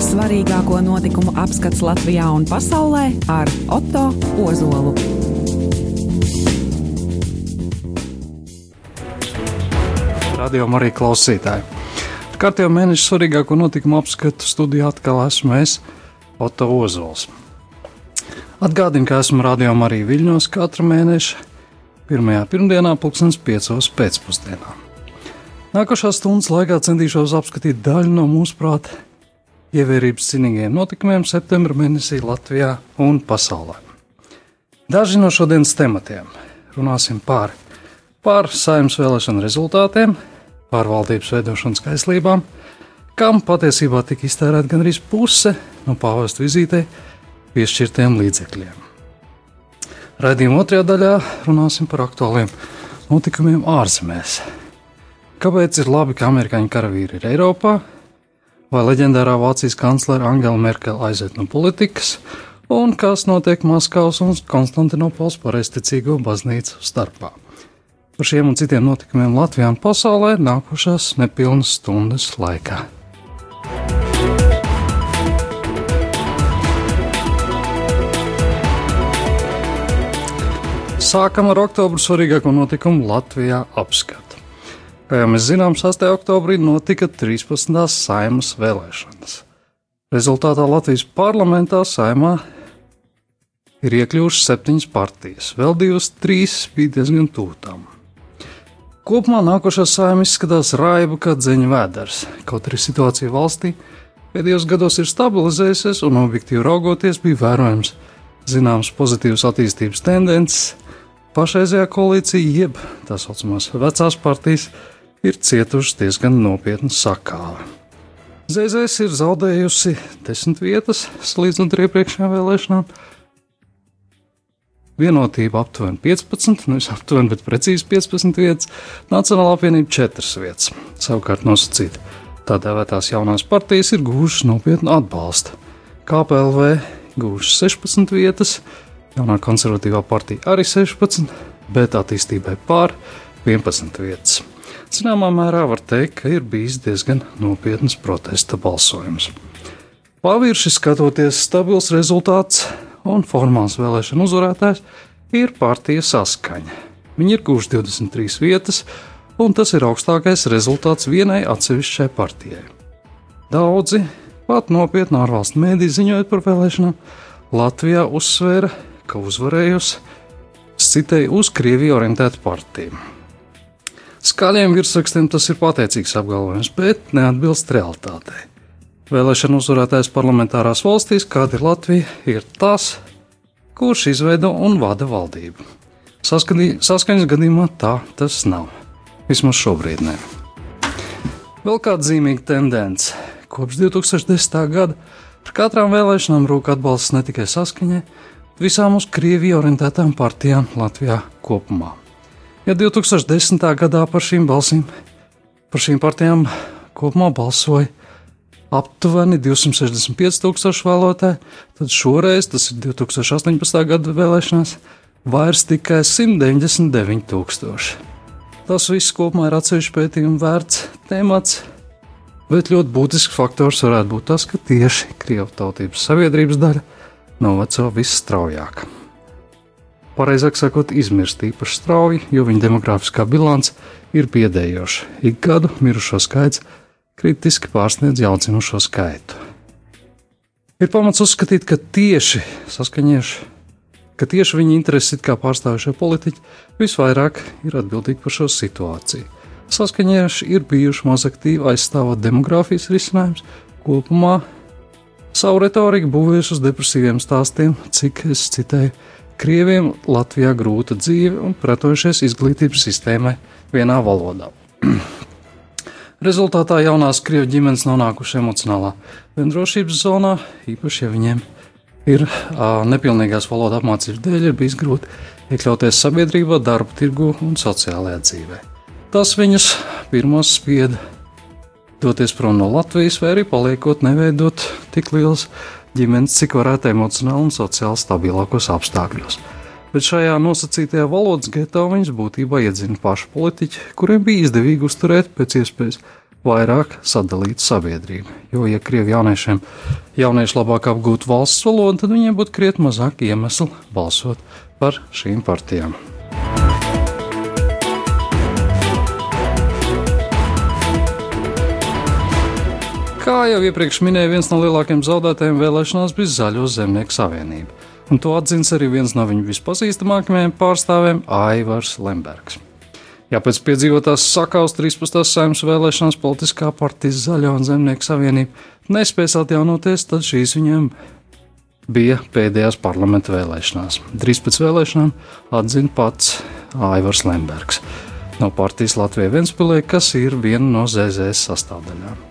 Svarīgāko notikumu apskats Latvijā un pasaulē ar Otto Ozolu. Radio arī klausītāji. Kārtībā mēneša svarīgāko notikumu apskatu studijā atkal esmu es, Otto Ozols. Atgādinu, ka esmu radio arī Viļņos katru mēnešu, pirmajā pirmdienā, pulkstens piecos pēcpusdienā. Nākošās stundas laikā centīšos apskatīt daļu no mūsu prāta ievērības cienīgiem notikumiem septembra mēnesī Latvijā un pasaulē. Daži no šodienas tematiem runāsim par, par saimnes vēlēšanu rezultātiem, pārvaldības veidošanas kaislībām, kam patiesībā tika iztērēta gandrīz puse no pāvesta vizītei piešķirtiem līdzekļiem. Raidījuma otrajā daļā runāsim par aktuāliem notikumiem ārzemēs. Kāpēc ir labi, ka amerikāņu karavīri ir Eiropā, vai leģendārā Vācijas kanclere Angela Merkele aiziet no politikas, un kas notiek Maskavas un Konstantinopols pareizticīgo baznīcu starpā. Par šiem un citiem notikumiem Latvijā un pasaulē nākošās nepilnas stundas laikā. Sākam ar oktobra svarīgāko notikumu Latvijā apskatu. Kā jau mēs zinām, 6. oktobrī notika 13. saimas vēlēšanas. Rezultātā Latvijas parlamentā saimā ir iekļuvušas septiņas partijas, vēl divas, trīs bija diezgan tūtām. Kopumā nākošā saima izskatās raiba kā dzeņa vēders, kaut arī situācija valstī pēdējos gados ir stabilizējusies un objektīvi raugoties bija vērojams zināms pozitīvas attīstības tendences. Pašreizējā koalīcija, jeb tā saucamās vecās partijas, ir cietušas diezgan nopietnu sakāvi. ZZS ir zaudējusi desmit vietas, salīdzinot ar iepriekšējām vēlēšanām. Vienotība aptuveni 15, nevis aptuveni, bet precīzi 15 vietas, Nacionālā apvienība 4 vietas. Savukārt nosacīt, tā dēvētās jaunās partijas ir gūšas nopietnu atbalstu. KPLV gūšas 16 vietas, jaunā konservatīvā partija arī 16, bet attīstībai pār 11 vietas. Zināmā mērā var teikt, ka ir bijis diezgan nopietns protesta balsojums. Pavirši skatoties, stabils rezultāts un formāls vēlēšana uzvarētājs ir partija saskaņa. Viņi ir guvuši 23 vietas, un tas ir augstākais rezultāts vienai atsevišķai partijai. Daudzi, pat nopietni ārvalstu mēdī ziņojot par vēlēšanām, Latvijā uzsvēra, ka uzvarējusi citēji uz Krieviju orientētu partiju. Skaļiem virsrakstiem tas ir pateicīgs apgalvojums, bet neatbilst realitātei. Vēlēšana uzvarētājs parlamentārās valstīs, kāda ir Latvija, ir tas, kurš izveido un vada valdību. Saskatī, saskaņas gadījumā tā tas nav. Vismaz šobrīd ne. Vēl kāda zīmīga tendence. Kopš 2010. gada ar katrām vēlēšanām rūk atbalsts ne tikai saskaņai, bet visām uz Krieviju orientētām partijām Latvijā kopumā. Ja 2010. gadā par šīm balsīm, par šīm partijām kopumā balsoja aptuveni 265 tūkstoši vēlētāji, tad šoreiz, tas ir 2018. gada vēlēšanās, vairs tikai 199 tūkstoši. Tas viss kopumā ir atsevišķi pētījumu vērts temats, bet ļoti būtisks faktors varētu būt tas, ka tieši Krievijas tautības sabiedrības daļa noveco visstraujāk pareizāk sakot, izmirst īpaši strauji, jo viņa demogrāfiskā bilance ir biedējoša. Ik gadu mirušo skaits kritiski pārsniedz jaudzimušo skaitu. Ir pamats uzskatīt, ka tieši saskaņieši, ka tieši viņa intereses kā pārstāvošie politiķi visvairāk ir atbildīgi par šo situāciju. Saskaņieši ir bijuši maz aktīvi aizstāvot demogrāfijas risinājumus, kopumā savu retoriku būvējuši uz depresīviem stāstiem, cik es citēju Krieviem Latvijā grūta dzīve un pretojušies izglītības sistēmai vienā valodā. Rezultātā jaunās krievu ģimenes nonākuši emocionālā drošības zonā, īpaši, ja viņiem ir uh, nepilnīgās valodas apmācības dēļ, ir bijis grūti iekļauties sabiedrībā, darba tirgu un sociālajā dzīvē. Tas viņus pirmos spieda doties prom no Latvijas, vai arī paliekot neveidot tik liels ģimenes, cik varētu emocionāli un sociāli stabilākos apstākļos. Bet šajā nosacītajā valodas getā viņas būtībā iedzina paši politiķi, kuriem bija izdevīgi uzturēt pēc iespējas vairāk sadalītu sabiedrību. Jo, ja krievi jauniešiem jaunieši labāk apgūtu valsts valodu, tad viņiem būtu krietni mazāk iemeslu balsot par šīm partijām. Kā jau iepriekš minēju, viens no lielākajiem zaudētājiem vēlēšanās bija Zaļo zemnieku savienība, un to atzins arī viens no viņu vispazīstamākajiem pārstāvjiem - Aivars Lembergs. Ja pēc piedzīvotās sakāves 13. saimnes vēlēšanās politiskā partija Zaļo un Zemnieku savienība nespēs atjaunoties, tad šīs viņiem bija pēdējās parlamenta vēlēšanās. Drīz pēc vēlēšanām atzina pats Aivars Lembergs no partijas Latvijas Ventspilī, kas ir viena no ZZS sastāvdaļām.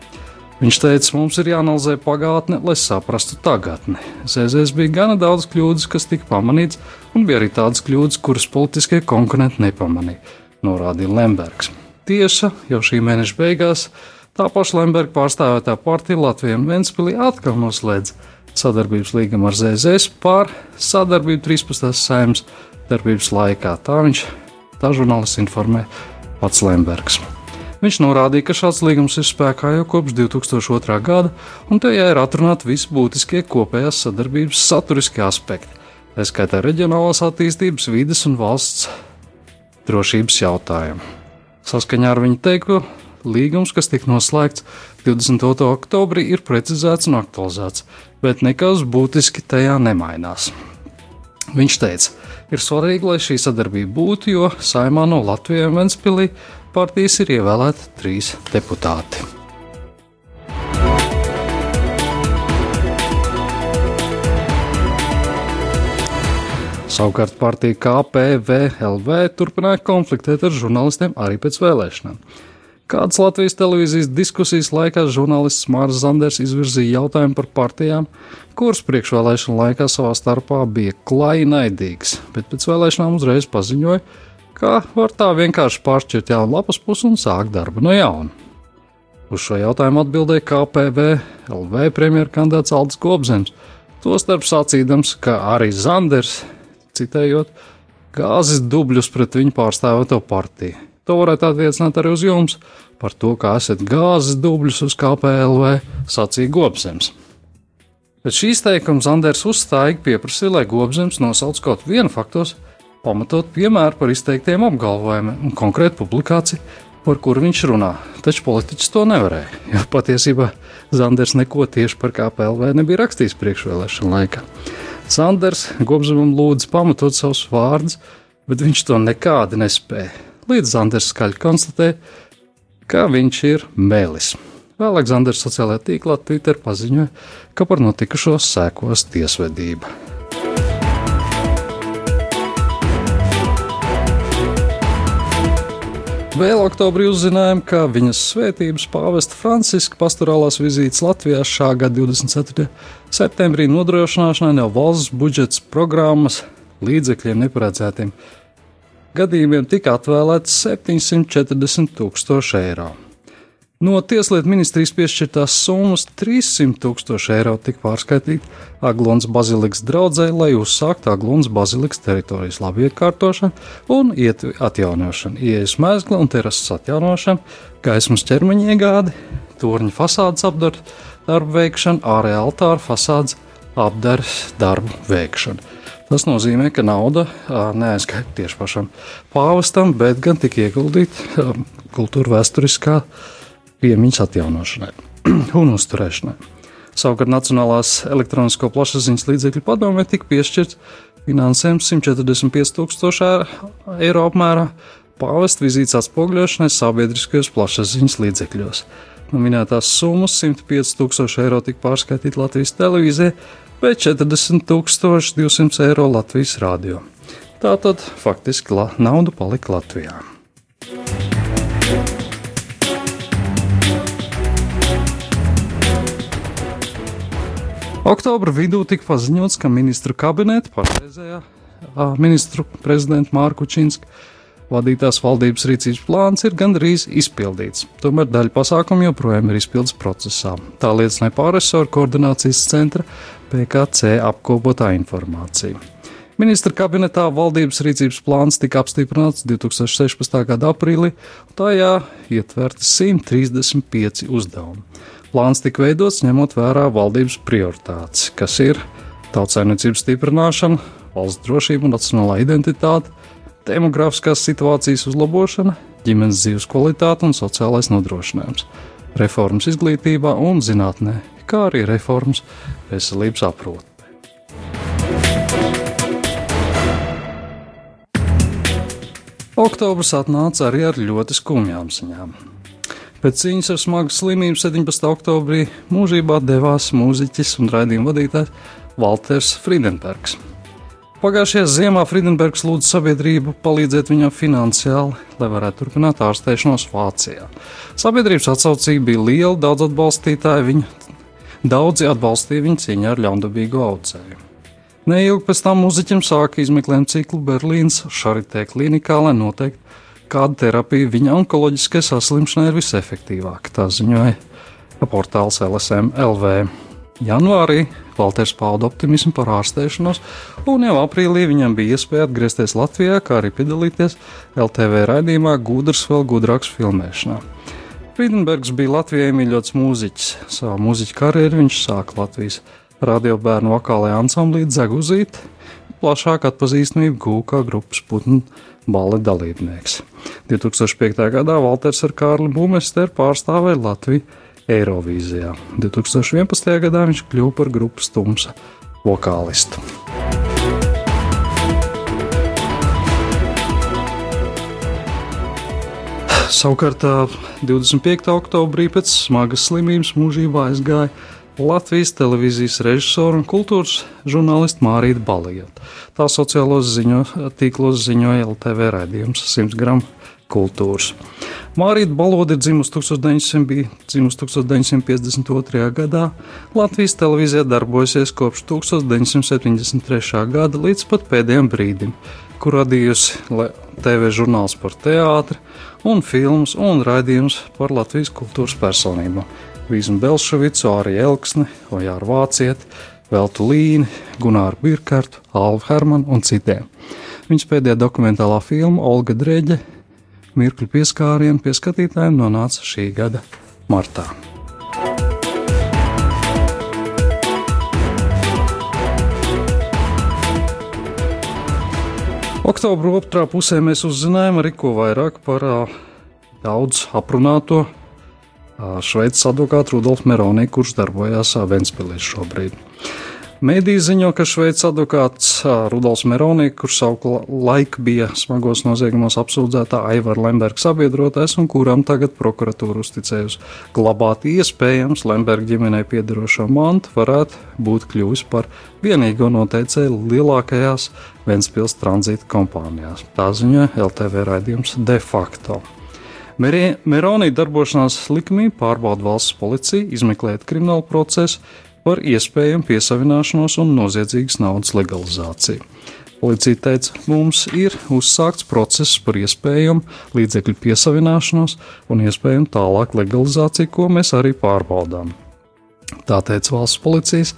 Viņš teica, mums ir jāanalizē pagātne, lai saprastu tagadni. Zēzēs bija gana daudz kļūdas, kas tika pamanīts, un bija arī tādas kļūdas, kuras politiskie konkurenti nepamanīja, norādīja Lembergs. Tiesa, jau šī mēneša beigās tā paša Lemberga pārstāvētā partija Latvijam Ventspilī atkal noslēdz sadarbības līgumu ar ZZS par sadarbību 13. saimnes darbības laikā. Tā viņš, tā žurnālists informē pats Lembergs. Viņš norādīja, ka šāds līgums ir spēkā jau kopš 2002. gada, un tajā ir atrunāti visi būtiskie kopējās sadarbības saturiskie aspekti, tā skaitā reģionālās attīstības, vides un valsts drošības jautājumi. Saskaņā ar viņu teikto, līgums, kas tika noslēgts 22. oktobrī, ir precizēts un aktualizēts, bet nekas būtiski tajā nemainās. Viņš teica, ir svarīgi, lai šī sadarbība būtu, jo saimā no Latvijas un Ventspilī partijas ir ievēlēti trīs deputāti. Savukārt partija KPVLV turpināja konfliktēt ar žurnālistiem arī pēc vēlēšanām. Kādas Latvijas televīzijas diskusijas laikā žurnālists Mārcis Zanders izvirzīja jautājumu par partijām, kuras priekšvēlēšana laikā savā starpā bija klāji naidīgas, bet pēc vēlēšanām uzreiz paziņoja, ka var tā vienkārši pāršķirt jaunu lapas pusi un sākt darbu no jauna. Uz šo jautājumu atbildēja KPV LV premjerkandidāts Aldis Gobzems, tostarp sacīdams, ka arī Zanders, citējot, gāzes dubļus pret viņu pārstāvēto partiju. To varētu attiecināt arī uz jums, par to, kā esat gāzes dubļus uz KPLV, sacīja Gobzems. Pēc šīs teikuma Zanders uzstājīgi pieprasīja, lai Gobzems nosauc kaut vienu faktos, pamatot piemēru par izteiktiem apgalvojumiem un konkrētu publikāciju, par kuru viņš runā. Taču politiķis to nevarēja, jo patiesībā Zanders neko tieši par KPLV nebija rakstījis priekšvēlēšana laikā. Sanders Gobzemam lūdza pamatot savus vārdus, bet viņš to nekādi nespēja. Līdz Zanders skaļi konstatēja, ka viņš ir mēlis. Vēl Aleksandrs sociālajā tīklā Twitter paziņoja, ka par notikušo sekos tiesvedība. Vēl oktobrī uzzinājām, ka viņas svētības pāvesta Franciska pastorālās vizītes Latvijā šā gada 24. septembrī nodrošināšanai no valsts budžets programmas līdzekļiem neparedzētiem gadījumiem tika atvēlēts 740 tūkstoši eiro. No Tieslietu ministrijas piešķirtās summas 300 tūkstoši eiro tika pārskaitīti Aglons bazilikas draudzē, lai uzsāktu Aglons bazilikas teritorijas labu iekārtošanu un ietvi atjaunošanu, ieejas mēsla un terases atjaunošanu, gaismas ķermeņa iegādi, torņa fasādes apdarbu darbu veikšanu, ārējā altāra fasādes apdars darbu veikšanu. Tas nozīmē, ka nauda neaizgāja tieši pašam pāvestam, bet gan tika ieguldīta kultūra vēsturiskā piemiņas atjaunošanai un uzturēšanai. Savukārt Nacionālās elektronisko plašsaziņas līdzekļu padomē tika piešķirts finansējums 145 tūkstoši eiro apmērā pāvesta vizītes atspoguļošanai sabiedriskajos plašsaziņas līdzekļos. No minētās summas 105 tūkstoši eiro tika pārskaitīti Latvijas televīzijai, bet 40 200 eiro Latvijas rādio. Tātad faktiski la, nauda palika Latvijā. Oktobra vidū tika paziņots, ka ministru kabineta pašreizējā ministru prezidenta Mārku Čīnsku vadītās valdības rīcības plāns ir gandrīz izpildīts. Tomēr daļa pasākumu joprojām ir izpildes procesā. Tā liecina pārresoru koordinācijas centra PKC apkopotā informācija. Ministra kabinetā valdības rīcības plāns tika apstiprināts 2016. gada aprīlī, un tajā ietverti 135 uzdevumi. Plāns tika veidots ņemot vērā valdības prioritātes, kas ir tautsājumniecības stiprināšana, valsts drošība un nacionālā identitāte, demografiskās situācijas uzlabošana, ģimenes dzīves kvalitāte un sociālais nodrošinājums, reformas izglītībā un zinātnē, kā arī reformas veselības aprūpē. Oktobris atnāca arī ar ļoti skumjām ziņām. Pēc cīņas ar smagu slimību 17. oktobrī mūžībā devās mūziķis un raidījuma vadītājs Walters Friedenbergs. Pagājušajā ziemā Friedenbergs lūdza sabiedrību palīdzēt viņam finansiāli, lai varētu turpināt ārstēšanos Vācijā. Sabiedrības atsaucība bija liela, daudz atbalstītāju viņu, daudzi atbalstīja viņu cīņā ar ļaundabīgu audzēju. Neilgi pēc tam muzeķim sāka izmeklējumu ciklu Berlīnas Šaritē klinikā, lai noteiktu, kāda terapija viņa onkoloģiskai saslimšanai ir visefektīvākā. Tā ziņoja portāls LSM LV. Janvārī Valters pauda optimismu par ārstēšanos, un jau aprīlī viņam bija iespēja atgriezties Latvijā, kā arī piedalīties LTV raidījumā Gudrs vēl gudrāks filmēšanā. Friedenbergs bija Latvijai mīļots mūziķis. Savu mūziķu karjeru viņš sāka Latvijas radiobērnu vokālajā ansamblī Dzeguzīt, plašāk atpazīstamību gūkā grupas putnu balli dalībnieks. 2005. gadā Valters ar Kārli Bumesteru pārstāvēja Latviju Eirovīzijā. 2011. gadā viņš kļuva par grupas tumsa vokālistu. Savukārt 25. oktobrī pēc smagas slimības mūžībā aizgāja Latvijas televīzijas režisora un kultūras žurnāliste Mārīta Balijot. Tā sociālos ziņo, tīklos ziņoja LTV raidījums 100 gramu kultūras. Mārīta Balode ir dzimusi 1952. gadā. Latvijas televīzijā darbojusies kopš 1973. gada līdz pat pēdējiem brīdim, kur radījusi TV žurnāls par teātri, un filmas un raidījums par Latvijas kultūras personībām. Vīzu Belševicu, Āriju Elksni, Ojāru Vācieti, Veltu Līni, Gunāru Birkartu, Alvu Hermanu un citiem. Viņas pēdējā dokumentālā filma Olga Dreģe mirkļu pieskārienu pie skatītājiem nonāca šī gada martā. Oktobra otrā pusē mēs uzzinājām arī ko vairāk par uh, daudz aprunāto šveicis advokātu Rudolfu Meronī, kurš darbojās Ventspilī šobrīd. Mēdī ziņo, ka Šveices advokāts Rudolfs Meronī, kurš savulaik bija smagos noziegumos apsūdzētā Aivara Lemberga sabiedrotais un kuram tagad prokuratūra uzticējusi glabāt iespējams Lemberga ģimenei piedarošo mantu, varētu būt kļuvis par vienīgo noteicēju lielākajās Ventspils tranzīta kompānijās. Tā ziņo LTV raidījums de facto. Meronī darbošanās likumību pārbauda valsts policija, izmeklēt kriminālu procesu, par iespējamu piesavināšanos un noziedzīgas naudas legalizāciju. Policija teica, mums ir uzsākts process par iespējamu līdzekļu piesavināšanos un iespējamu tālāk legalizāciju, ko mēs arī pārbaudām. Tā teica valsts policijas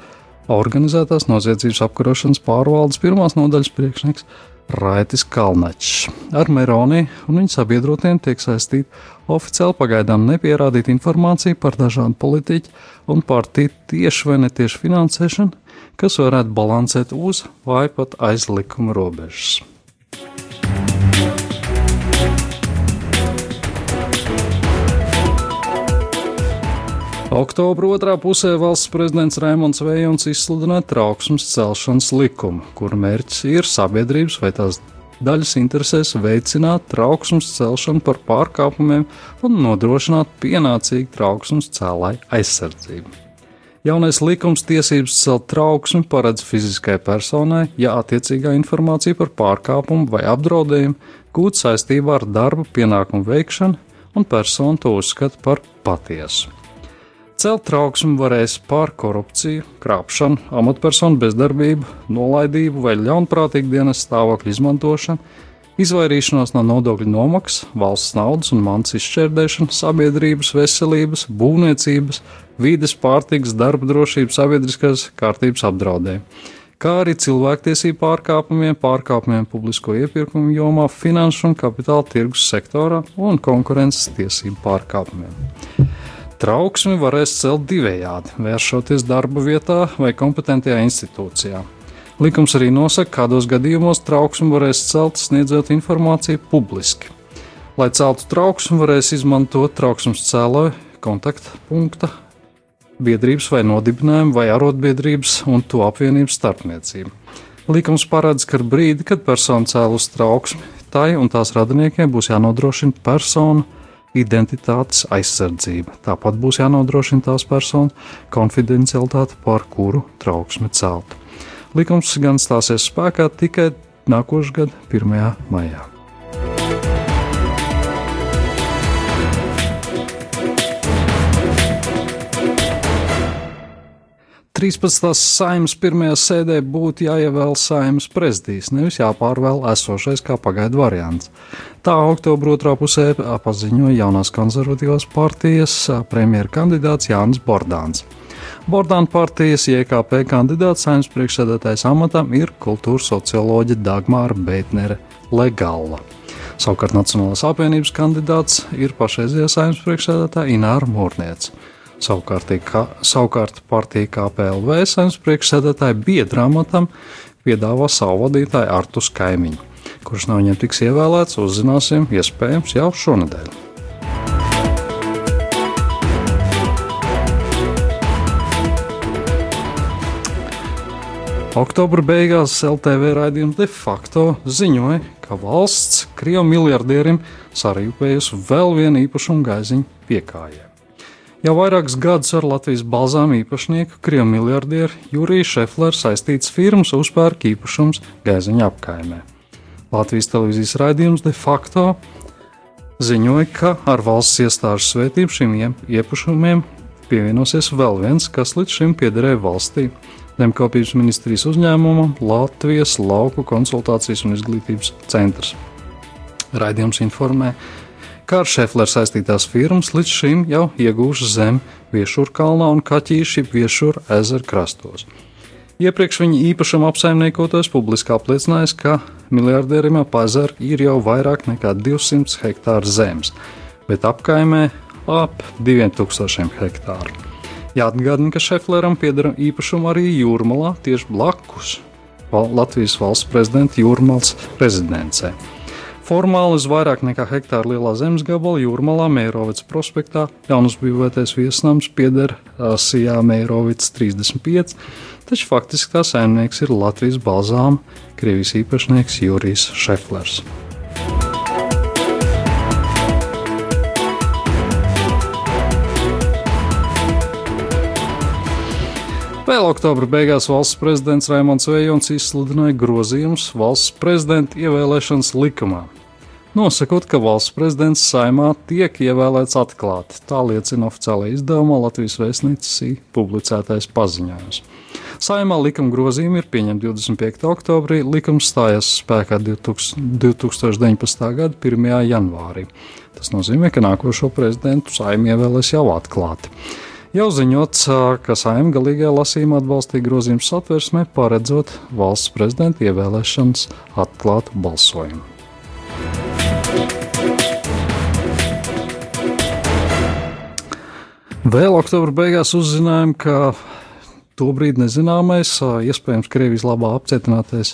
organizētās noziedzības apkarošanas pārvaldes pirmās nodaļas priekšnieks Raitis Kalnačs. Ar Meroni un viņa sabiedrotiem tiek saistīta oficiāli pagaidām nepierādīta informācija par dažādu politiķu un partiju tieši vai netieši finansēšanu, kas varētu balansēt uz vai pat aiz likuma robežas. Oktobra otrā pusē valsts prezidents Raimons Vējons izsludināja trauksmes celšanas likumu, kura mērķis ir sabiedrības vai tās daļas interesēs veicināt trauksmes celšanu par pārkāpumiem un nodrošināt pienācīgu trauksmes cēlāju aizsardzību. Jaunais likums tiesības celt trauksmi paredz fiziskai personai, ja attiecīgā informācija par pārkāpumu vai apdraudējumu gūt saistībā ar darba pienākumu veikšanu un personu to uzskata par patiesu. Celt trauksmi varēs pār korupciju, krāpšanu, amatpersonu bezdarbību, nolaidību vai ļaunprātīgu dienas stāvokļu izmantošanu, izvairīšanos no nodokļu nomaksas, valsts naudas un mantas izšķērdēšanu, sabiedrības, veselības, būvniecības, vides, pārtikas, darba drošības, sabiedriskās kārtības apdraudējumu, kā arī cilvēktiesību pārkāpumiem, pārkāpumiem publisko iepirkumu jomā, finanšu un kapitāla tirgus sektorā un konkurences tiesību pārkāpumiem. Trauksmi varēs celt divējādi, vēršoties darba vietā vai kompetentajā institūcijā. Likums arī nosaka, kādos gadījumos trauksmi varēs celt, sniedzot informāciju publiski. Lai celtu trauksmi, varēs izmantot trauksmes cēloju kontaktpunkta biedrības vai nodibinājuma vai arotbiedrības un to apvienības starpniecību. Likums paredz, ka brīdi, kad persona cēlus trauksmi, tai un tās radiniekiem būs jānodrošina personu identitātes aizsardzība. Tāpat būs jānodrošina tās personas konfidencialitāte, par kuru trauksmi celtu. Likums gan stāsies spēkā tikai nākošais gada 1. maijā. 13. saimnes pirmajā sēdē būtu jāievēl saimnes prezidijs, nevis jāpārvēl esošais kā pagaidu variants. Tā oktobra otrā pusē paziņoja jaunās konservatīvās partijas premjera kandidāts Jānis Bordāns. Bordāna partijas IKP kandidāts saimnes priekšsēdētājs amatam ir kultūras socioloģija Dagmāra Beitnere Legala. Savukārt Nacionālās apvienības kandidāts ir pašreizējā saimnes priekšsēdētāja Ināra Mūrniece. Savukārt, kā, savukārt partija KPLV saimnes priekšsēdētāja biedrāmatam piedāvā savu vadītāju Artus Kaimiņu. Kurš no viņiem tiks ievēlēts, uzzināsim iespējams jau šonadēļ. Oktobra beigās LTV raidījums de facto ziņoja, ka valsts Krievijas miljardierim sarīpējusi vēl vienu īpašumu gaiziņu piekājai. Jau vairākus gadus ar Latvijas balzām īpašnieku, krievu miljardieru Juriju Šefleru saistīts firmas uzpērk īpašums Gaiziņa apkaimē. Latvijas televīzijas raidījums de facto ziņoja, ka ar valsts iestāžu svētību šiem īpašumiem pievienosies vēl viens, kas līdz šim piederēja valstī - Zemkopības ministrijas uzņēmumam Latvijas Lauku konsultācijas un izglītības centrs. Raidījums informē, ka kā ar Šefleru saistītās firmas līdz šim jau iegūšas zem Viešurkalnā un Kaķīši Viešura ezera krastos. Iepriekš viņi īpašam apsaimniekotos publiski apliecinājis, ka miljardierim ap ezeru ir jau vairāk nekā 200 hektāru zemes, bet apkaimē ap 2000 hektāru. Jāatgādina, ka Šefleram pieder īpašumu arī Jūrmalā tieši blakus Latvijas valsts prezidenta Jūrmals rezidencē. Formāli uz vairāk nekā hektāra lielā zemes gabala Jūrmalā Meirovicas prospektā jaunuzbūvētais viesnams pieder Sijā Meirovicas 35, taču faktiski tā saimnieks ir Latvijas balzām Krievijas īpašnieks Jurijs Šeflers. Vēl oktobra beigās valsts prezidents Raimons Vējons izsludināja grozījumus valsts prezidenta ievēlēšanas likumā, nosakot, ka valsts prezidents saimā tiek ievēlēts atklāti. Tā liecina oficiālajā izdevumā Latvijas vēstniecības publicētais paziņojums. Saimā likuma grozījumi ir pieņemti 25. oktobrī, likums stājās spēkā 2019. gada 1. janvārī. Tas nozīmē, ka nākošo prezidentu saimē ievēlēs jau atklāti. Jau ziņots, ka saimē galīgajā lasījumā atbalstīja grozījumu satversmē, paredzot valsts prezidenta ievēlēšanas atklātu balsojumu. Vēl oktobra beigās uzzinājām, ka tobrīd nezināmais, iespējams, Krievijas labā apcietinātais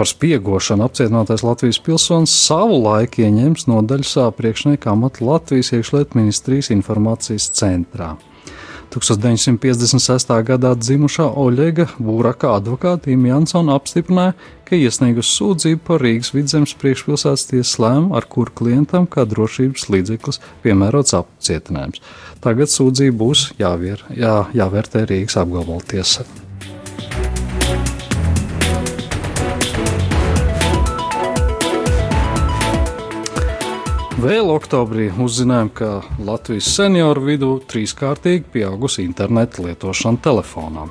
par spiegošanu apcietinātais Latvijas pilsonis savu laiku ieņems nodaļas priekšnieka amatu Latvijas iekšlietu ministrijas informācijas centrā. 1956. gadā dzimušā Oļega Būraka advokāta Imants Jansona apstiprināja, ka iesniegusi sūdzību par Rīgas vidzemes priekšpilsētas tiesas lēmumu, ar kuru klientam kā drošības līdzeklis piemērots apcietinājums. Tagad sūdzība būs jāvier, jā, jāvērtē Rīgas apgabala tiesai. Vēl oktobrī uzzinājām, ka Latvijas senioru vidū trīskārtīgi pieaugusi interneta lietošana telefonām.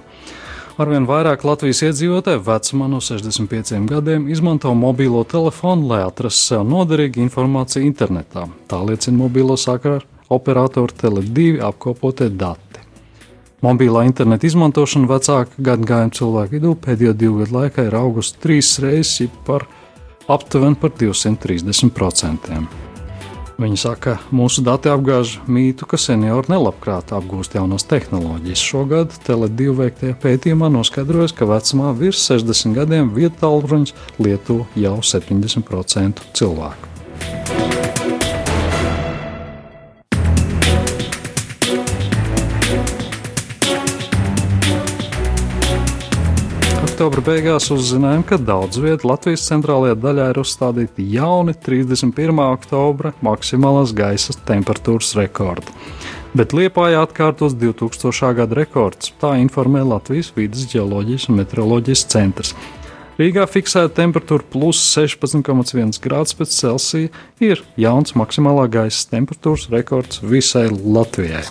Arvien vairāk Latvijas iedzīvotāju vecumā no 65 gadiem izmanto mobilo telefonu, lai atrastu sev noderīgu informāciju internetā. Tā liecina mobilo sakaru operatoru Tele2 apkopotie dati. Mobilā interneta izmantošana vecāka gadagājuma cilvēku vidū pēdējo divu gadu laikā ir augusi trīs reizes par aptuveni par 230%. Viņi saka, ka mūsu dati apgāž mītu, ka seniori nelabprāt apgūst jaunas tehnoloģijas. Šogad Tele2 veiktajā pētījumā noskaidrojas, ka vecumā virs 60 gadiem vietālu ruņus lieto jau 70% cilvēku. Oktobra beigās uzzinājām, ka daudz vietu Latvijas centrālajā daļā ir uzstādīti jauni 31. oktobra maksimālās gaisa temperatūras rekordi. Bet Liepājā atkārtos 2000. gada rekords, tā informē Latvijas vidas geoloģijas un meteoroloģijas centrs. Rīgā fiksēta temperatūra plus 16,1 grāds pēc Celsija ir jauns maksimālā gaisa temperatūras rekords visai Latvijai.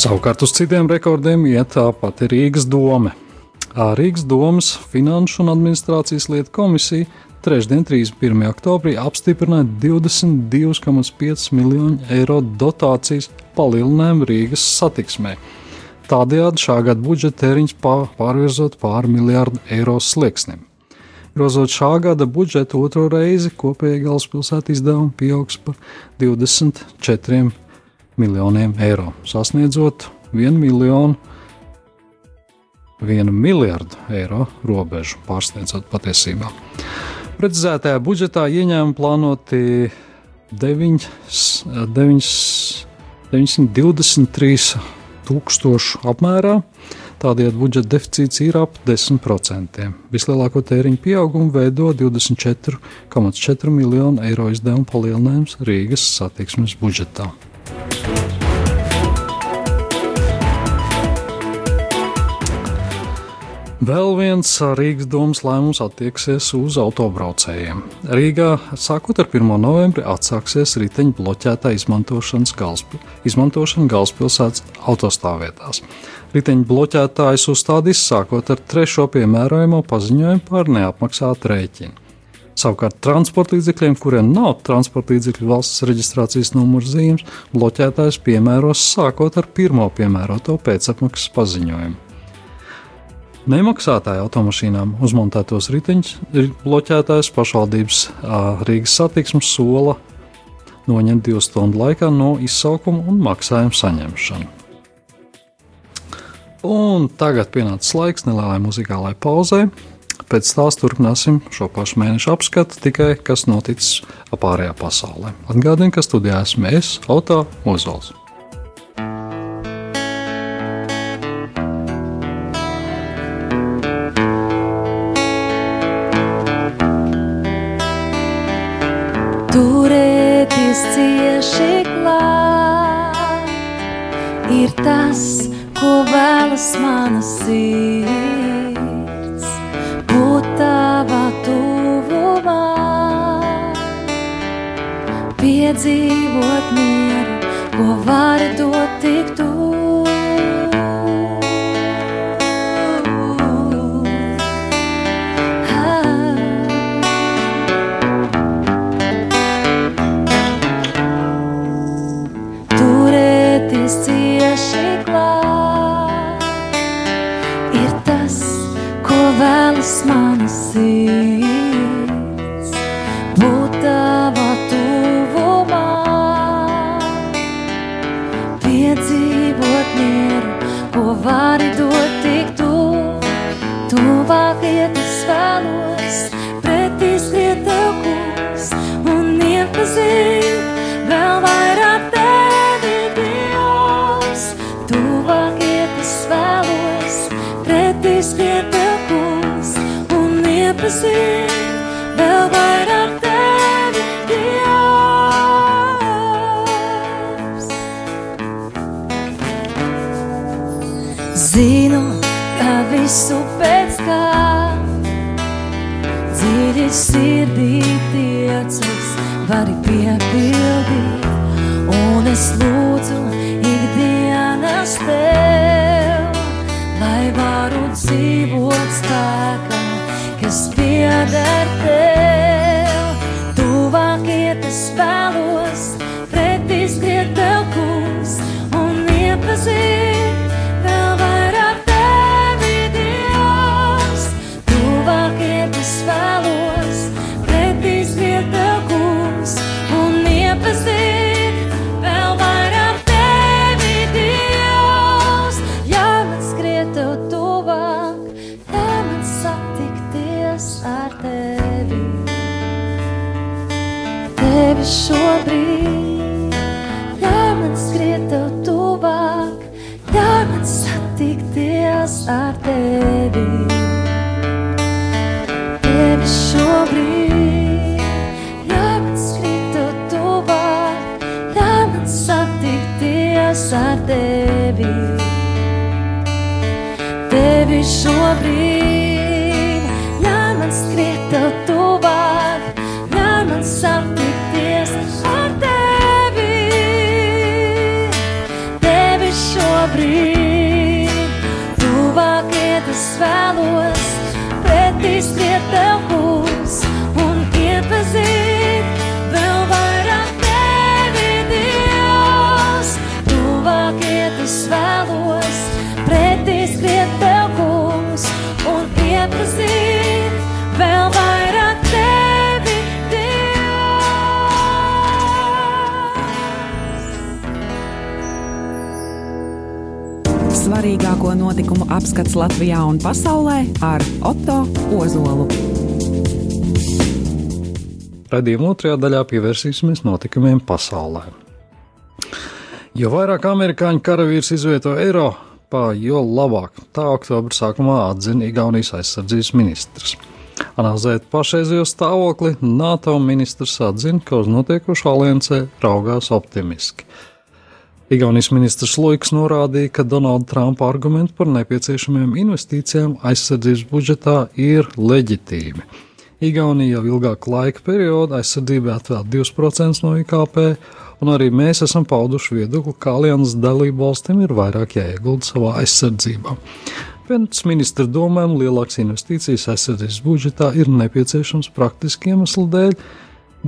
Savukārt uz citiem rekordiem iet tāpat Rīgas doma. Rīgas domas Finanšu un administrācijas lietu komisija trešdien, 31. oktobrī, apstiprināja 22,5 miljonu eiro dotācijas palielinājumu Rīgas satiksmē. Tādējādi šā gada budžeta tēriņš pārvirzot pāri miljārdu eiro slieksnim. Grozot šā gada budžetu otro reizi, kopēji galvaspilsēta izdevumi pieaugs par 24 miljoniem eiro, sasniedzot 1 miljonu, 1 miljardu eiro robežu, pārsniedzot patiesībā. Precizētajā budžetā ieņēmumi plānoti 9, 9, 923 tūkstošu apmērā. Tādējādi budžeta deficīts ir ap 10%. Vislielāko tēriņu pieaugumu veido 24,4 miljonu eiro izdevumu palielinājums Rīgas satiksmes budžetā. Vēl viens Rīgas domas lēmums attieksies uz autobraucējiem. Rīgā sākot ar 1. novembri atsāksies riteņu bloķētā galspil izmantošana galvaspilsētas autostāvvietās. Riteņu bloķētājs uzstādīs sākot ar trešo piemērojamo paziņojumu par neapmaksātu rēķinu. Savukārt transporta līdzekļiem, kuriem nav transporta līdzekļu valsts reģistrācijas numura zīmes, bloķētājs piemēros sākot ar pirmo piemēroto pēcapmaksas paziņojumu. Nemaksātāju automašīnām uzmontētos riteņus bloķētājs pašvaldības Rīgas satiksmes sola noņemt divu stundu laikā no izsaukuma un maksājuma saņemšanu. Un tagad pienācis laiks nelielai muzikālai pauzei. Pēc tās turpināsim šo pašu mēnešu apskatu, tikai kas noticis apārējā pasaulē. Atgādinu, ka studijā esmu es, Auto Ozols. Es vēlos, pretī skriet tev būs un iepazīt vēl vairāk tevi, Dievs. Svarīgāko notikumu apskats Latvijā un pasaulē ar Otto Ozolu. Radījuma otrajā daļā pievērsīsimies notikumiem pasaulē. Jo vairāk amerikāņu karavīrs izvieto Eiropā, jo labāk. Tā oktobra sākumā atzina Igaunijas aizsardzības ministrs. Analizējot pašreizējo stāvokli, NATO ministrs atzina, ka uz notiekošo aliansē raugās optimiski. Igaunijas ministrs Luiks norādīja, ka Donalda Trumpa argumenti par nepieciešamiem investīcijām aizsardzības budžetā ir leģitīmi. Igaunija jau ilgāku laika periodu aizsardzībai atvēl 2% no IKP, un arī mēs esam pauduši viedokli, ka alianses dalību valstīm ir vairāk jāiegulda savā aizsardzībā. Pēc ministra domām lielākas investīcijas aizsardzības budžetā ir nepieciešams praktiski iemeslu dēļ,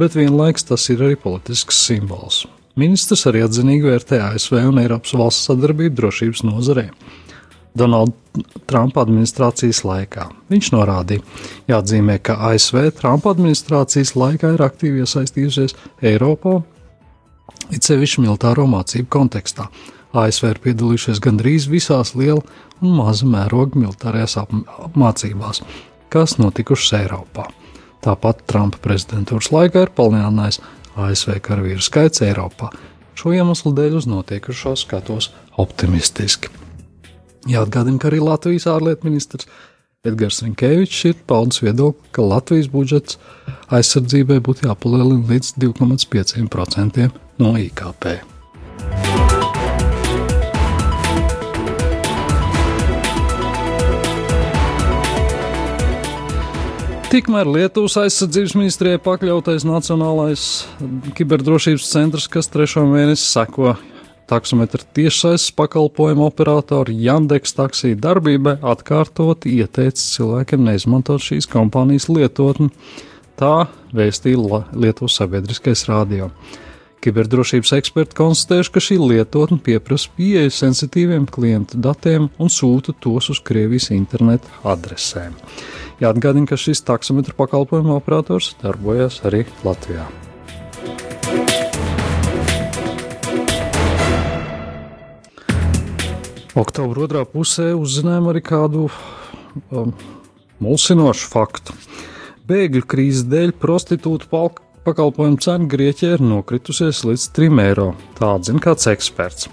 bet vienlaikus tas ir arī politisks simbols. Ministrs arī atzinīgi vērtē ASV un Eiropas valsts sadarbību drošības nozarē. Donalda Trumpa administrācijas laikā. Viņš norādīja, jāatzīmē, ka ASV Trumpa administrācijas laikā ir aktīvi iesaistījusies Eiropā, it sevišķi militāro mācību kontekstā. ASV ir piedalījušies gandrīz visās liela un maza mēroga militārajās apmācībās, kas notikušas Eiropā. Tāpat Trumpa prezidentūras laikā ir palielinājis ASV karavīru skaits Eiropā. Šo iemeslu dēļ uz notiekušo skatos optimistiski. Jāatgādina, ka arī Latvijas ārlietu ministrs Edgars Rinkevičs ir paudis viedokli, ka Latvijas budžets aizsardzībai būtu jāpalielina līdz 2,5% no IKP. Tikmēr Lietuvas aizsardzības ministrijai pakļautais Nacionālais kiberdrošības centrs, kas trešo mēnesi seko taksometra tiešsaistes pakalpojumu operatoru Jandeks taksiju darbībai, atkārtoti ieteica cilvēkiem neizmantot šīs kompānijas lietotni. Tā vēstīja Lietuvas sabiedriskais rādio. Kiberdrošības eksperti konstatējuši, ka šī lietotne pieprasa pieeju sensitīviem klientu datiem un sūta tos uz Krievijas interneta adresēm. Jāatgādina, ka šis taksometru pakalpojumu operators darbojas arī Latvijā. Oktobra otrā pusē uzzinājām arī kādu um, mulsinošu faktu. Bēgļu krīzes dēļ prostitūtu pakalpojumu cena Grieķijā ir nokritusies līdz 3 eiro. Tā atzina kāds eksperts.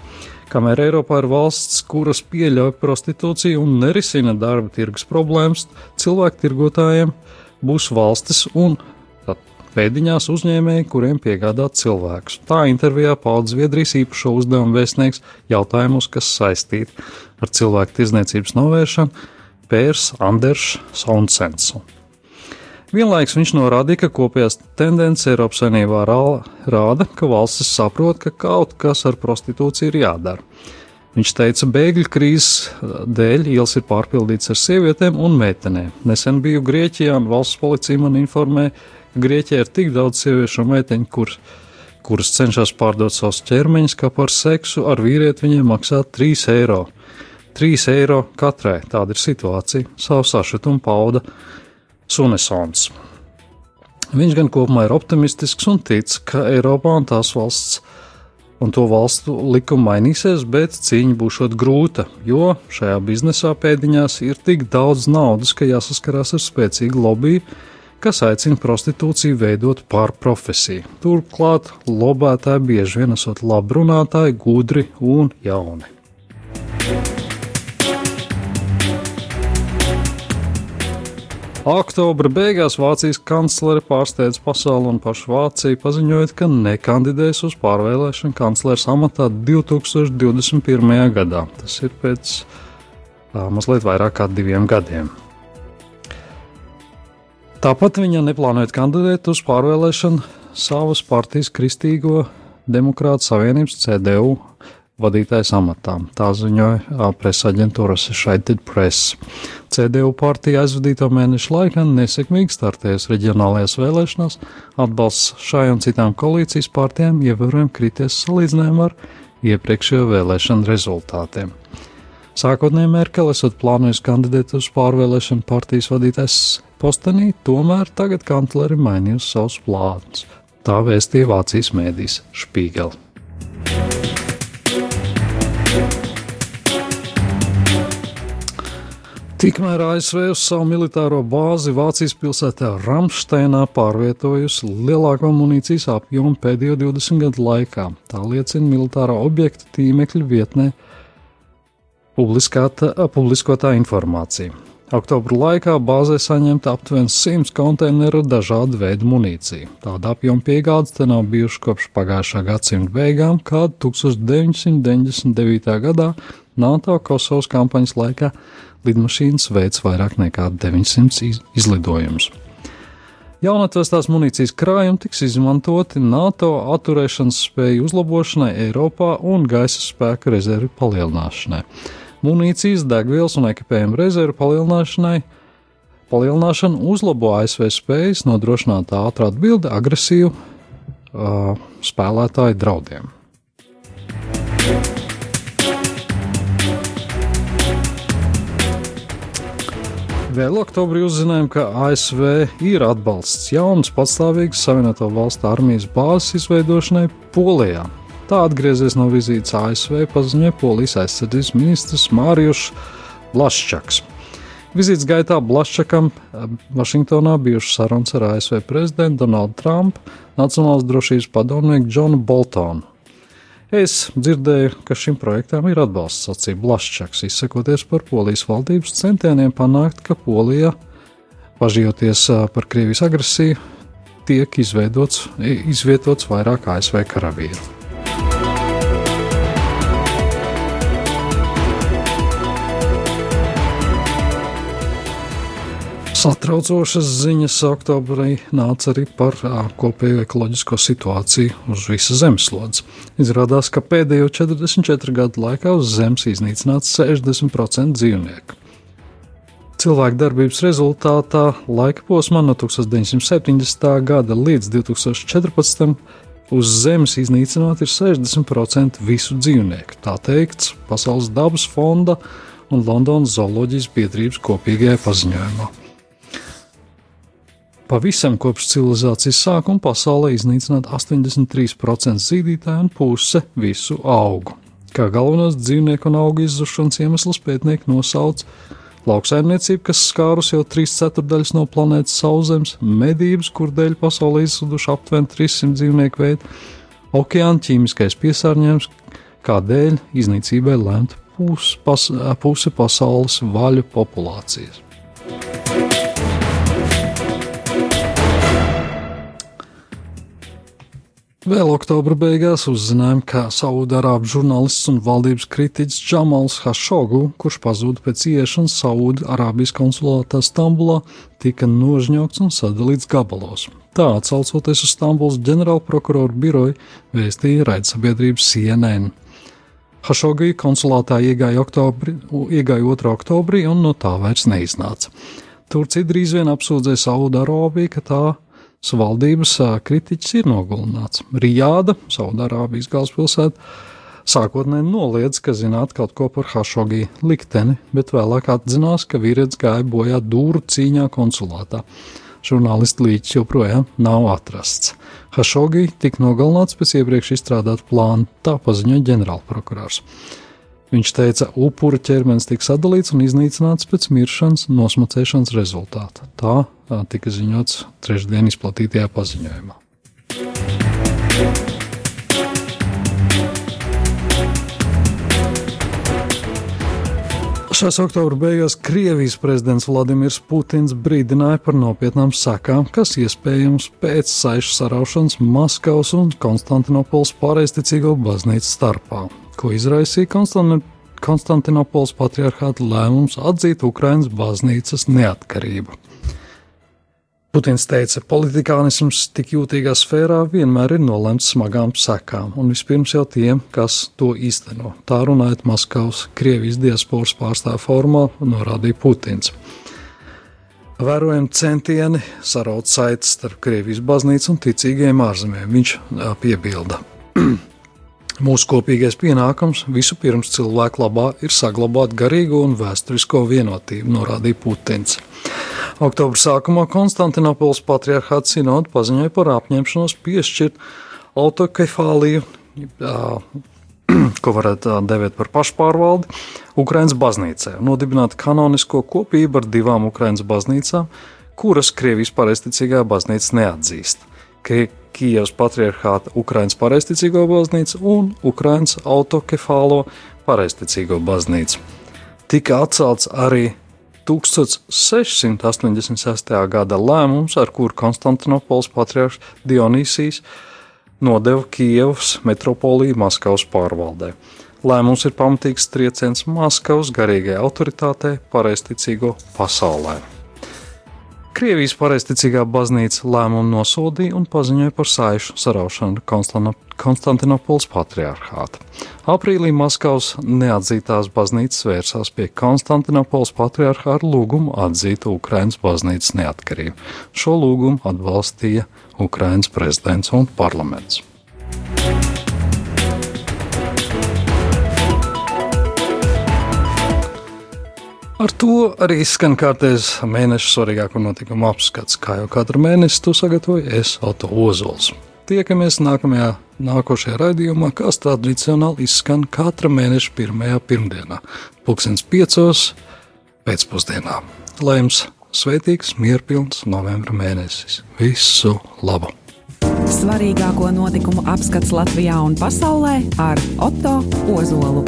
Kamēr Eiropā ir valsts, kuras pieļauj prostitūciju un nerisina darba tirgus problēmas, cilvēku tirgotājiem būs valstis un pēdiņās uzņēmēji, kuriem piegādāt cilvēkus. Tā intervijā pauda Zviedrijas īpašo uzdevumu vēstnieks jautājumus, kas saistīti ar cilvēku tirzniecības novēršanu, Pērs Anders Sonsens. Vienlaiks viņš norādīja, ka kopējās tendences Eiropas Savienībā rāda, ka valstis saprot, ka kaut kas ar prostitūciju ir jādara. Viņš teica, bēgļu krīzes dēļ ielas ir pārpildītas ar sievietēm un meitenēm. Nesen biju Grieķijā un valsts policija man informēja, ka Grieķijā ir tik daudz sieviešu un meiteņu, kur, kuras cenšas pārdot savus ķermeņus, ka par seksu ar vīrieti viņiem maksā 3 eiro. 3 eiro katrai tāda ir situācija. Savu sašutumu pauda Sunesons. Viņš gan kopumā ir optimistisks un tic, ka Eiropā un tās valsts un to valstu likumi mainīsies, bet cīņa būs grūta, jo šajā biznesā pēdiņās ir tik daudz naudas, ka jāsaskarās ar spēcīgu lobby, kas aicina prostitūciju veidot par profesiju. Turklāt lobētāji bieži vien esot labrunātāji, gudri un jauni. Oktobra beigās Vācijas kanclere pārsteidz pasauli un pašu Vāciju, paziņojot, ka nekandidēs uz pārvēlēšanu kanclera amatā 2021. gadā. Tas ir pēc tā, mazliet vairāk kā diviem gadiem. Tāpat viņa neplānoja kandidēt uz pārvēlēšanu savas partijas Kristīgo Demokrātu Savienības CDU vadītājas amatā. Tā ziņoja presa aģentūra Associated Press. CDU partija aizvadīto mēnešu laikā nesekmīgi startējas reģionālajās vēlēšanās, atbalsts šai un citām koalīcijas partijām ievērojami krities salīdzinājumā ar iepriekšējo vēlēšanu rezultātiem. Sākotnēji Merkele esot plānojusi kandidēt uz pārvēlēšanu partijas vadītājas postenī, tomēr tagad kancleri mainījusi savus plānus. Tā vēstīja Vācijas mēdīs Špīgeli. Tikmēr ASV uz savu militāro bāzi Vācijas pilsētā Ramsteinā pārvietojusi lielāko munīcijas apjomu pēdējo 20 gadu laikā. Tā liecina militārā objekta tīmekļa vietnē publiskotā informācija. Oktobra laikā bāzē saņemta aptuveni 100 konteineru dažādu veidu munīciju. Tāda apjoma piegādes te nav bijušas kopš pagājušā gadsimta beigām, kad 1999. gadā NATO Kosovas kampaņas laikā lidmašīnas veids vairāk nekā 900 izlidojumus. Jaunatvestās munīcijas krājumi tiks izmantoti NATO atturēšanas spēju uzlabošanai Eiropā un gaisa spēka rezervi palielināšanai. Munīcijas, degvielas un ekipējuma rezervu palielināšanai palielināšana uzlabo ASV spējas nodrošināt ātrā atbildi agresīvu uh, spēlētāju draudiem. Vēl oktobrī uzzinājām, ka ASV ir atbalsts jaunas patstāvīgas Savienoto Valstu armijas bāzes izveidošanai Polijā. Tā atgriezies no vizītes ASV paziņoja Polijas aizsardzības ministrs Mārijus Blaščaks. Vizītes gaitā Blaščakam eh, Vašingtonā bijušas sarunas ar ASV prezidentu Donaldu Trumpu, Nacionālās drošības padomnieku Džonu Boltonu Es dzirdēju, ka šim projektam ir atbalsts, sacīja Blaščaks, izsakoties par polijas valdības centieniem panākt, ka Polija, pažījoties par Krievijas agresiju, tiek izvietots vairāk ASV karavīru. Satraucošas ziņas oktobrī nāca arī par kopējo ekoloģisko situāciju uz visas zemeslodes. Izrādās, ka pēdējo 44 gadu laikā uz Zemes iznīcināts 60% dzīvnieku. Cilvēku darbības rezultātā laika posmā no 1970. gada līdz 2014. uz Zemes iznīcināt ir 60% visu dzīvnieku. Tā teikts Pasaules dabas fonda un Londonas zooloģijas biedrības kopīgajā paziņojumā. Pavisam kopš civilizācijas sākuma pasaulē iznīcināta 83% zīdītāju un puse visu augu. Kā galvenos dzīvnieku un augu izzušanas iemeslus pētnieki nosauc lauksaimniecību, kas skārus jau 3 ceturdaļas no planētas Sauszemes, medības, kur dēļ pasaulē izzuduši aptuveni 300 dzīvnieku veidu, okeāna ķīmiskais piesārņojums, kādēļ iznīcībai lemta pus, pas, puse pasaules vaļu populācijas. Vēl oktobra beigās uzzinājām, ka Saudārābu žurnālists un valdības kritiķis Džamals Hašogu, kurš pazuda pēc ieiešanas Saudārābijas konsulātā Stambulā, tika nožņaukts un sadalīts gabalos. Tā atsaucoties uz Stambulas ģenerālprokuroru biroju, vēstīja raidsabiedrības CNN. Hašogi konsulātā iegāja, oktobri, iegāja 2. oktobrī un no tā vairs neiznāca. Turcija drīz vien apsūdzēja Saudārābiju, ka tā valdības kritiķis ir nogalināts. Rijāda, Saudārābijas galvaspilsēta, sākotnēji noliedz, ka zināt kaut ko par Hašogī likteni, bet vēlāk atzinās, ka vīrietis gāja bojā dūru cīņā konsulātā. Žurnālisti līdz joprojām nav atrasts. Hašogī tika nogalināts pēc iepriekš izstrādāta plāna, tā paziņoja ģenerālprokurors. Viņš teica, upura ķermenis tika sadalīts un iznīcināts pēc miršanas nosmacēšanas rezultāta. Tā tika ziņots trešdien izplatītajā paziņojumā. 6. oktobra beigās Krievijas prezidents Vladimirs Putins brīdināja par nopietnām sekām, kas iespējams pēc saišu saraušanas Maskavas un Konstantinopols pārējsticīgo baznīcu starpā, ko izraisīja Konstantinopols patriarchāta lēmums atzīt Ukrainas baznīcas neatkarību. Putins teica, politikānisms tik jūtīgā sfērā vienmēr ir nolemts smagām sekām, un vispirms jau tiem, kas to īsteno. Tā runājot Maskavas Krievijas diasporas pārstāvju formā, norādīja Putins. Vērojami centieni saraut saites starp Krievijas baznīcu un ticīgiem ārzemēm, viņš piebilda. Mūsu kopīgais pienākums vispirms cilvēku labā ir saglabāt garīgo un vēsturisko vienotību, norādīja Putins. Oktobra sākumā Konstantinopolis patriarchāts sinoda paziņoja par apņemšanos piešķirt autokefāliju, ko varētu devēt par pašpārvaldi, Ukraiņas baznīcai nodibināt kanonisko kopību ar divām Ukraiņas baznīcām, kuras Krievijas pareizticīgā baznīca neatzīst. Kijavas patriarchāta Ukraiņas pareizticīgo baznīcu un Ukraiņas autokefālo pareizticīgo baznīcu. Tika atcelts arī 1686. gada lēmums, ar kuru Konstantinopols patriarchs Dionīsijas nodeva Kijavas metropoliju Maskavas pārvaldē. Lēmums ir pamatīgs trieciens Maskavas garīgajai autoritātei pareizticīgo pasaulē. Krievijas pareizticīgā baznīca lēmumu nosodīja un paziņoja par saišu saraušanu Konstantinopols patriarchāta. Aprīlī Maskavas neatzītās baznīcas vērsās pie Konstantinopols patriarchāta lūgumu atzīt Ukrainas baznīcas neatkarību. Šo lūgumu atbalstīja Ukrainas prezidents un parlaments. Ar to arī skan kārtējs mēneša svarīgāko notikumu apskats. Kā jau katru mēnesi to sagatavoju es, Oto Ozols. Tiekamies nākamajā, nākošajā raidījumā, kas tradicionāli izskan katra mēneša pirmajā pirmdienā, pulkstens piecos pēcpusdienā. Lai jums svētīgs, mierpilns novembra mēnesis. Visu labu! Svarīgāko notikumu apskats Latvijā un pasaulē ar Oto Ozolu.